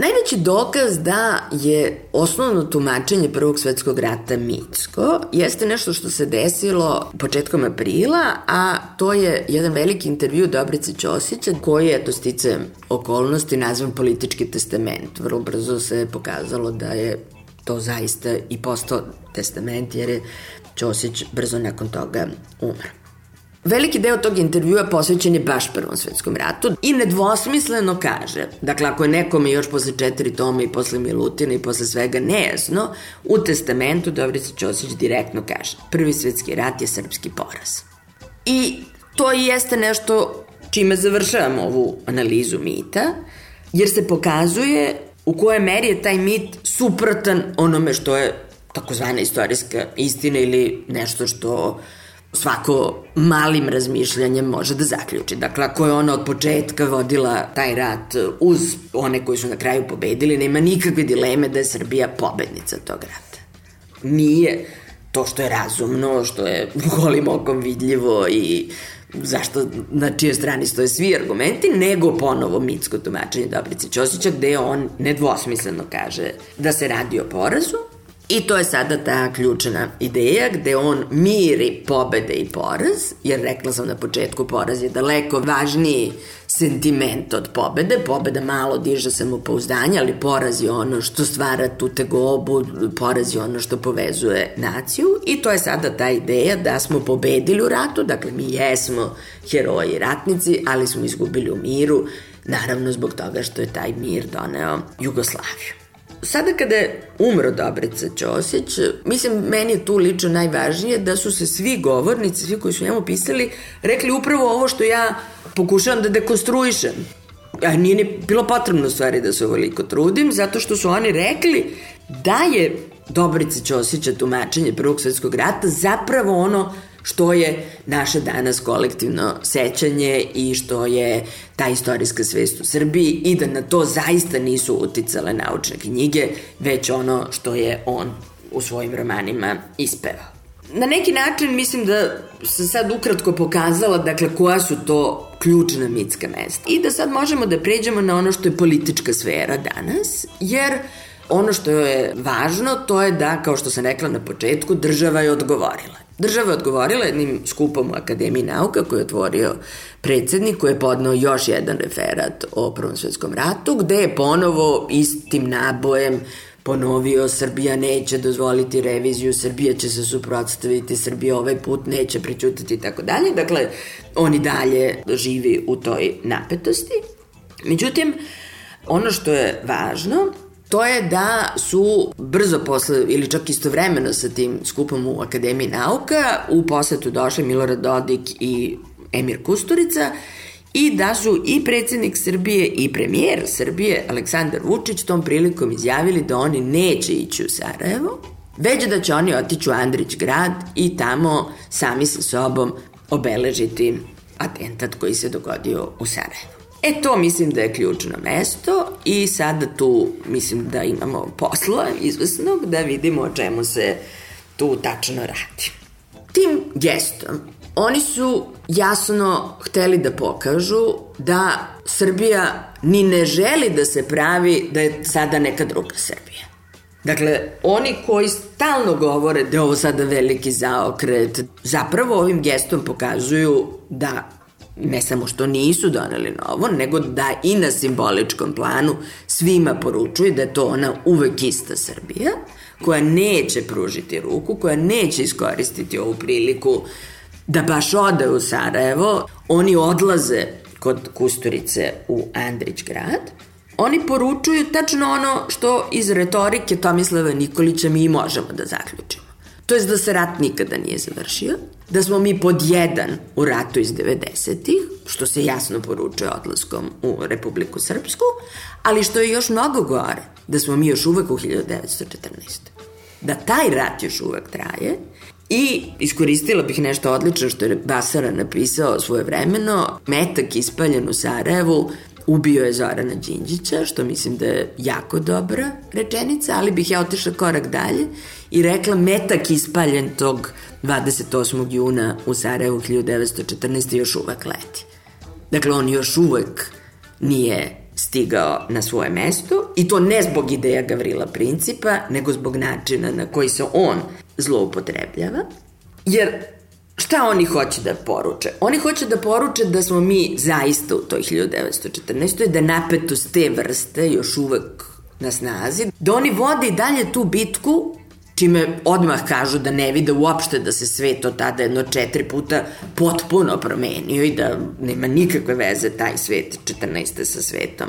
Najveći dokaz da je osnovno tumačenje Prvog svetskog rata mitsko jeste nešto što se desilo početkom aprila, a to je jedan veliki intervju Dobrice Ćosića koji je, to stice okolnosti, nazvan politički testament. Vrlo brzo se pokazalo da je to zaista i postao testament jer je Ćosić brzo nakon toga umro. Veliki deo tog intervjua posvećen je baš Prvom svetskom ratu i nedvosmisleno kaže, dakle ako je nekome još posle četiri toma i posle Milutina i posle svega nejasno, u testamentu Dobrica Ćosić direktno kaže Prvi svetski rat je srpski poraz. I to i jeste nešto čime završavamo ovu analizu mita, jer se pokazuje u kojoj meri je taj mit suprotan onome što je takozvana istorijska istina ili nešto što svako malim razmišljanjem može da zaključi. Dakle, ako je ona od početka vodila taj rat uz one koji su na kraju pobedili, nema nikakve dileme da je Srbija pobednica tog rata. Nije to što je razumno, što je golim okom vidljivo i zašto na čijoj strani stoje svi argumenti, nego ponovo mitsko tumačenje Dobrice Ćosića gde on nedvosmisleno kaže da se radi o porazu, I to je sada ta ključna ideja gde on miri pobede i poraz, jer rekla sam na početku poraz je daleko važniji sentiment od pobede. Pobeda malo diže samopouzdanje, ali poraz je ono što stvara tu tegobu, poraz je ono što povezuje naciju i to je sada ta ideja da smo pobedili u ratu, dakle mi jesmo heroji ratnici, ali smo izgubili u miru, naravno zbog toga što je taj mir doneo Jugoslaviju. Sada kada je umro Dobrica Ćosić, mislim, meni je tu lično najvažnije da su se svi govornici, svi koji su njemu pisali, rekli upravo ovo što ja pokušavam da dekonstruišem. A nije ni bilo potrebno stvari da se ovoliko trudim, zato što su oni rekli da je Dobrice Ćosića tumačenje Prvog svetskog rata zapravo ono što je naše danas kolektivno sećanje i što je ta istorijska svest u Srbiji i da na to zaista nisu uticale naučne knjige, već ono što je on u svojim romanima ispevao. Na neki način mislim da se sad ukratko pokazala dakle koja su to ključna mitska mesta i da sad možemo da pređemo na ono što je politička sfera danas, jer ono što je važno to je da, kao što sam rekla na početku, država je odgovorila. Država je odgovorila jednim skupom u Akademiji nauka koji je otvorio predsednik koji je podnao još jedan referat o Prvom svetskom ratu gde je ponovo istim nabojem ponovio Srbija neće dozvoliti reviziju, Srbija će se suprotstaviti, Srbija ovaj put neće prećutiti i tako dalje. Dakle, oni dalje živi u toj napetosti. Međutim, ono što je važno to je da su brzo posle ili čak istovremeno sa tim skupom u Akademiji nauka u posetu došli Milorad Dodik i Emir Kusturica i da su i predsednik Srbije i premijer Srbije Aleksandar Vučić tom prilikom izjavili da oni neće ići u Sarajevo, već da će oni otići u Andrić grad i tamo sami sa sobom obeležiti atentat koji se dogodio u Sarajevu. E to mislim da je ključno mesto i sada tu mislim da imamo posla izvesnog da vidimo o čemu se tu tačno radi. Tim gestom oni su jasno hteli da pokažu da Srbija ni ne želi da se pravi da je sada neka druga Srbija. Dakle, oni koji stalno govore da je ovo sada veliki zaokret, zapravo ovim gestom pokazuju da ne samo što nisu doneli novo, nego da i na simboličkom planu svima poručuju da je to ona uvek ista Srbija, koja neće pružiti ruku, koja neće iskoristiti ovu priliku da baš ode u Sarajevo. Oni odlaze kod Kusturice u Andrić grad, oni poručuju tačno ono što iz retorike Tomislava Nikolića mi možemo da zaključimo. To je da se rat nikada nije završio, da smo mi pod jedan u ratu iz 90-ih, što se jasno poručuje odlaskom u Republiku Srpsku, ali što je još mnogo gore, da smo mi još uvek u 1914. Da taj rat još uvek traje I iskoristila bih nešto odlično što je Basara napisao svoje vremeno. Metak ispaljen u Sarajevu ubio je Zorana Đinđića, što mislim da je jako dobra rečenica, ali bih ja otišla korak dalje i rekla metak ispaljen tog 28. juna u Sarajevu 1914. još uvek leti. Dakle, on još uvek nije stigao na svoje mesto i to ne zbog ideja Gavrila Principa, nego zbog načina na koji se on zloupotrebljava. Jer šta oni hoće da poruče? Oni hoće da poruče da smo mi zaista u toj 1914. da napetost te vrste još uvek na snazi, da oni vode i dalje tu bitku čime odmah kažu da ne vide uopšte da se svet od tada jedno četiri puta potpuno promenio i da nema nikakve veze taj svet 14. sa svetom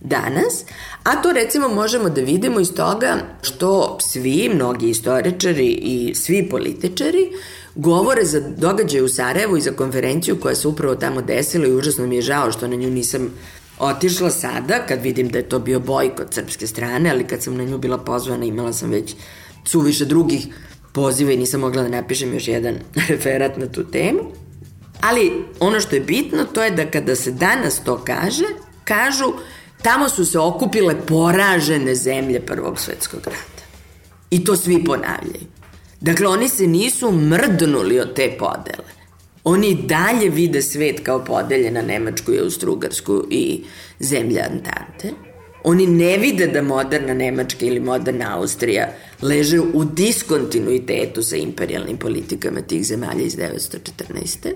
danas, a to recimo možemo da vidimo iz toga što svi, mnogi istoričari i svi političari govore za događaj u Sarajevu i za konferenciju koja se upravo tamo desila i užasno mi je žao što na nju nisam otišla sada, kad vidim da je to bio bojkot srpske strane, ali kad sam na nju bila pozvana, imala sam već suviše drugih poziva i nisam mogla da napišem još jedan referat na tu temu. Ali ono što je bitno to je da kada se danas to kaže, kažu tamo su se okupile poražene zemlje Prvog svetskog rata. I to svi ponavljaju. Dakle, oni se nisu mrdnuli od te podele. Oni dalje vide svet kao podelje na Nemačku i Austrugarsku i zemlje Antante. Oni ne vide da moderna Nemačka ili moderna Austrija leže u diskontinuitetu sa imperialnim politikama tih zemalja iz 1914.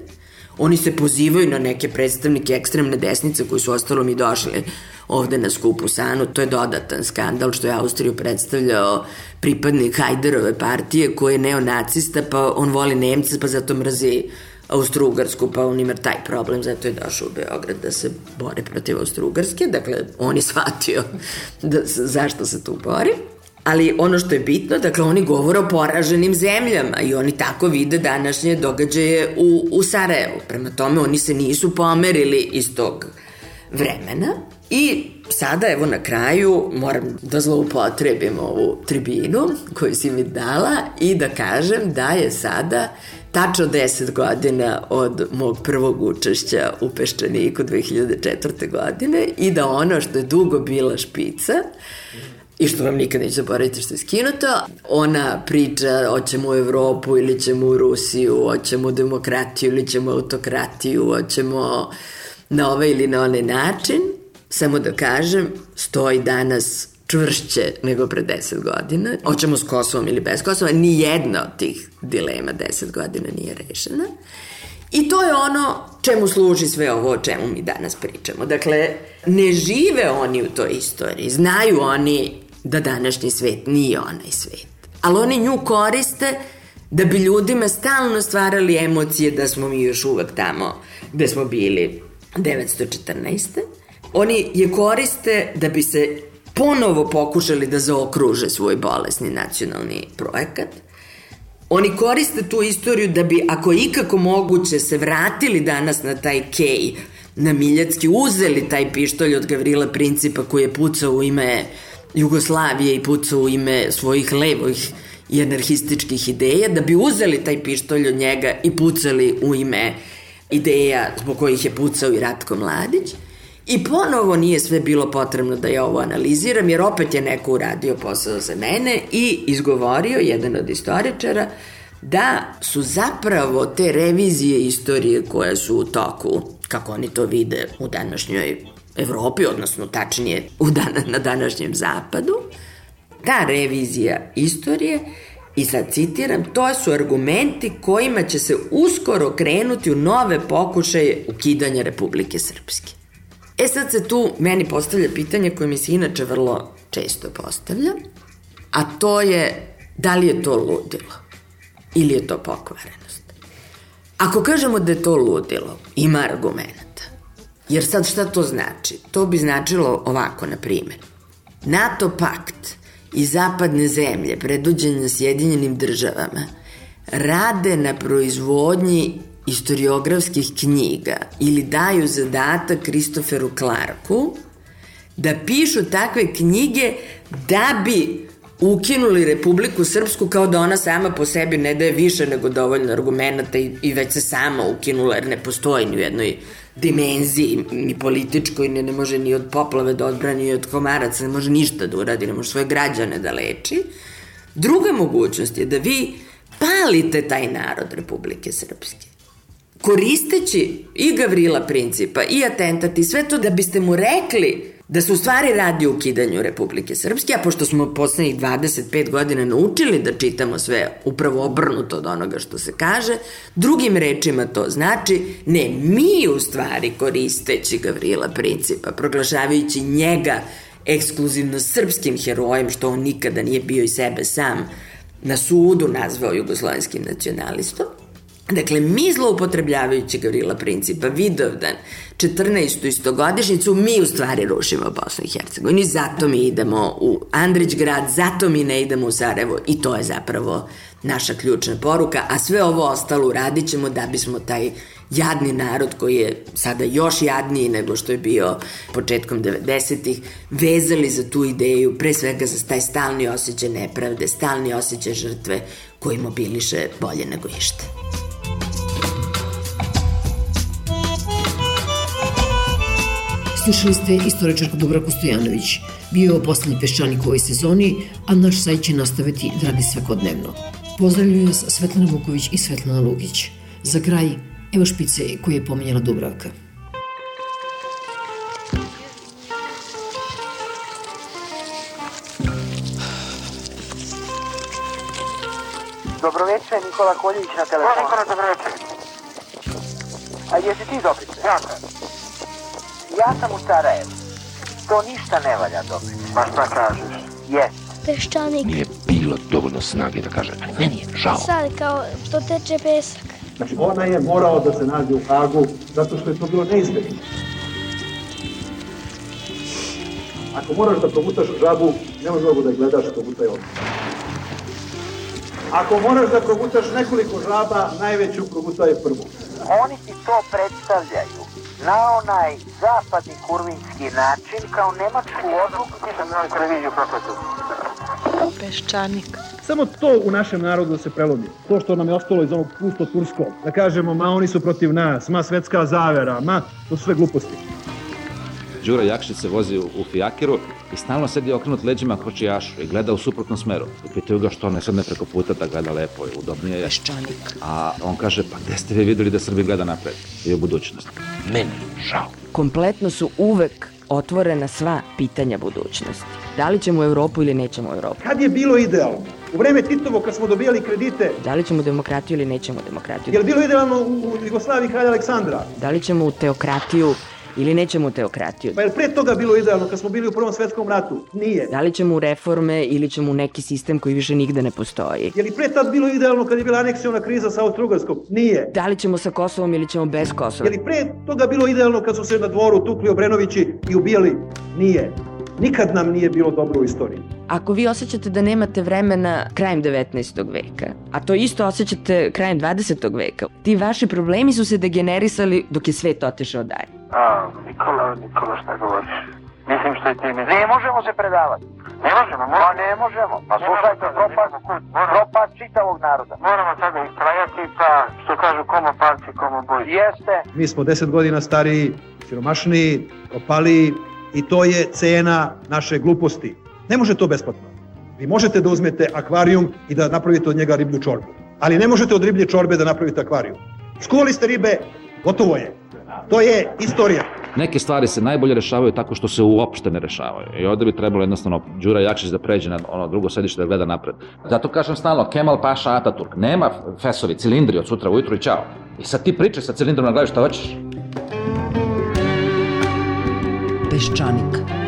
Oni se pozivaju na neke predstavnike ekstremne desnice koji su ostalom i došli ovde na skupu Sanu. To je dodatan skandal što je Austriju predstavljao pripadnik Hajderove partije koji je neonacista pa on voli Nemce pa zato mrzi Austro-Ugarsku, pa on ima taj problem, zato je došao u Beograd da se bori protiv Austro-Ugarske, dakle, on je shvatio da, zašto se tu bori. Ali ono što je bitno, dakle, oni govore o poraženim zemljama i oni tako vide današnje događaje u, u Sarajevu. Prema tome, oni se nisu pomerili iz tog vremena i sada, evo na kraju, moram da zloupotrebim ovu tribinu koju si mi dala i da kažem da je sada tačno 10 godina od mog prvog učešća u Peščaniku 2004. godine i da ono što je dugo bila špica i što vam nikad neće zaboraviti što je skinuto, ona priča hoćemo u Evropu ili ćemo u Rusiju, hoćemo demokratiju ili ćemo autokratiju, hoćemo na ovaj ili na onaj način, samo da kažem, stoji danas čvršće nego pre 10 godina. Hoćemo s Kosovom ili bez Kosova, ni jedna od tih dilema 10 godina nije rešena. I to je ono čemu služi sve ovo o čemu mi danas pričamo. Dakle, ne žive oni u toj istoriji. Znaju oni da današnji svet nije onaj svet. Ali oni nju koriste da bi ljudima stalno stvarali emocije da smo mi još uvek tamo gde smo bili 914. Oni je koriste da bi se ponovo pokušali da zaokruže svoj bolesni nacionalni projekat. Oni koriste tu istoriju da bi, ako ikako moguće, se vratili danas na taj kej, na Miljacki, uzeli taj pištolj od Gavrila Principa koji je pucao u ime Jugoslavije i pucao u ime svojih levojih i anarhističkih ideja, da bi uzeli taj pištolj od njega i pucali u ime ideja zbog kojih je pucao i Ratko Mladić – I ponovo nije sve bilo potrebno da ja ovo analiziram, jer opet je neko uradio posao za mene i izgovorio, jedan od istoričara, da su zapravo te revizije istorije koje su u toku, kako oni to vide u današnjoj Evropi, odnosno tačnije u dan, na današnjem zapadu, ta revizija istorije I sad citiram, to su argumenti kojima će se uskoro krenuti u nove pokušaje ukidanja Republike Srpske. E sad se tu meni postavlja pitanje koje mi se inače vrlo često postavlja, a to je da li je to ludilo ili je to pokvarenost. Ako kažemo da je to ludilo, ima argumenta. Jer sad šta to znači? To bi značilo ovako, na primjer. NATO pakt i zapadne zemlje preduđenja Sjedinjenim državama rade na proizvodnji istoriografskih knjiga ili daju zadatak Kristoferu Clarku da pišu takve knjige da bi ukinuli Republiku Srpsku kao da ona sama po sebi ne daje više nego dovoljno argumenta i, i već se sama ukinula jer ne postoji ni u jednoj dimenziji, ni političkoj, ni ne može ni od poplave da odbrani, ni od komaraca, ne može ništa da uradi, ne može svoje građane da leči. Druga mogućnost je da vi palite taj narod Republike Srpske koristeći i Gavrila Principa i atentat i sve to da biste mu rekli da se u stvari radi o ukidanju Republike Srpske, a pošto smo poslednjih 25 godina naučili da čitamo sve upravo obrnuto od onoga što se kaže, drugim rečima to znači ne, mi u stvari koristeći Gavrila Principa, proglašavajući njega ekskluzivno srpskim herojem, što on nikada nije bio i sebe sam na sudu nazvao jugoslovenskim nacionalistom, Dakle, mi zloupotrebljavajući Gavrila Principa, Vidovdan, 14. istogodišnicu, mi u stvari rušimo Bosnu i Hercegovinu i zato mi idemo u Andrić grad, zato mi ne idemo u Sarajevo i to je zapravo naša ključna poruka, a sve ovo ostalo uradit ćemo da bismo taj jadni narod koji je sada još jadniji nego što je bio početkom 90-ih, vezali za tu ideju, pre svega za taj stalni osjećaj nepravde, stalni osjećaj žrtve koji mobiliše bolje nego išta. Slušali ste istoričarku Dubravku Stojanović. Bio je poslednji peščanik u ovoj sezoni, a naš sajt će nastaviti da radi svakodnevno. Pozdravljaju nas Svetlana Vuković i Svetlana Lugić. Za kraj, evo špice koje je pomenjala Dubravka. Dobroveče, Nikola Koljević na telefonu. Nikola, dobroveče. A jesi ti Dobrice? Ja Ja sam u Sarajevu. To ništa ne valja, Dobrice. Ma šta kažeš? Jes. Peščanik. Nije bilo dovoljno snage da kaže, meni je žao. Sad kao što teče pesak. Znači, ona je morao da se nađe u Hagu zato što je to bilo neizbjegno. Ako moraš da progutaš žabu, nemoj mnogo da gledaš, progutaj odmah. Ako moraš da progutaš nekoliko žaba, najveću progutaj prvu. Oni ti to predstavljaju na onaj zapadni kurvinski način kao nemačku odluku. Nisam na televiziju prokletu. Peščanik. Samo to u našem narodu da se prelomi. To što nam je ostalo iz onog pusto turskog. Da kažemo, ma oni su protiv nas, ma svetska zavera, ma, to su sve gluposti. Đura Jakšić se vozi u, u fijakeru i stalno sedi okrenut leđima kočijašu i gleda u suprotnom smeru. I pitaju ga što ne sedne preko puta da gleda lepo i udobnije je. Peščanik. A on kaže, pa gde ste vi videli da Srbi gleda napred i u budućnost? Meni žao. Kompletno su uvek otvorena sva pitanja budućnosti. Da li ćemo u Europu ili nećemo u Europu? Kad je bilo idealno? U vreme Titovo kad smo dobijali kredite, Da li ćemo demokratiju ili nećemo demokratiju? je li bilo idealno u Jugoslaviji kralja Aleksandra? Da li ćemo u teokratiju ili nećemo teokratiju? Pa je li pre toga bilo idealno kad smo bili u Prvom svetskom ratu? Nije. Da li ćemo u reforme ili ćemo u neki sistem koji više nigde ne postoji? Je li pre tad bilo idealno kad je bila aneksiona kriza sa Austro-Ugarskom? Nije. Da li ćemo sa Kosovom ili ćemo bez Kosova? Je li pre toga bilo idealno kad su se na dvoru tukli Obrenovići i ubijali? Nije. Nikad nam nije bilo dobro u istoriji. Ako vi osjećate da nemate vremena krajem 19. veka, a to isto osjećate krajem 20. veka, ti vaši problemi su se degenerisali dok je svet otišao dalje. A, Nikola, Nikola, šta govoriš? Mislim što je ti misliš. Ne možemo se predavati. Ne možemo, Pa moramo. ne možemo. Pa slušajte, propad, propad čitavog naroda. Moramo sada istrajati, pa što kažu, komo palci, komo boj. Jeste. Mi smo deset godina stariji, siromašniji, propaliji i to je cena naše gluposti. Ne može to besplatno. Vi možete da uzmete akvarijum i da napravite od njega riblju čorbu. Ali ne možete od riblje čorbe da napravite akvarijum. Skuvali ste ribe, gotovo je. To je istorija. Neke stvari se najbolje rešavaju tako što se uopšte ne rešavaju. I ovde bi trebalo jednostavno Đura Jakšić da pređe na ono drugo sedište da gleda napred. Zato kažem stalno, Kemal Paša Ataturk, nema fesovi, cilindri od sutra ujutru i čao. I sad ti pričaj sa cilindrom na glavi šta hoćeš. Peščanik.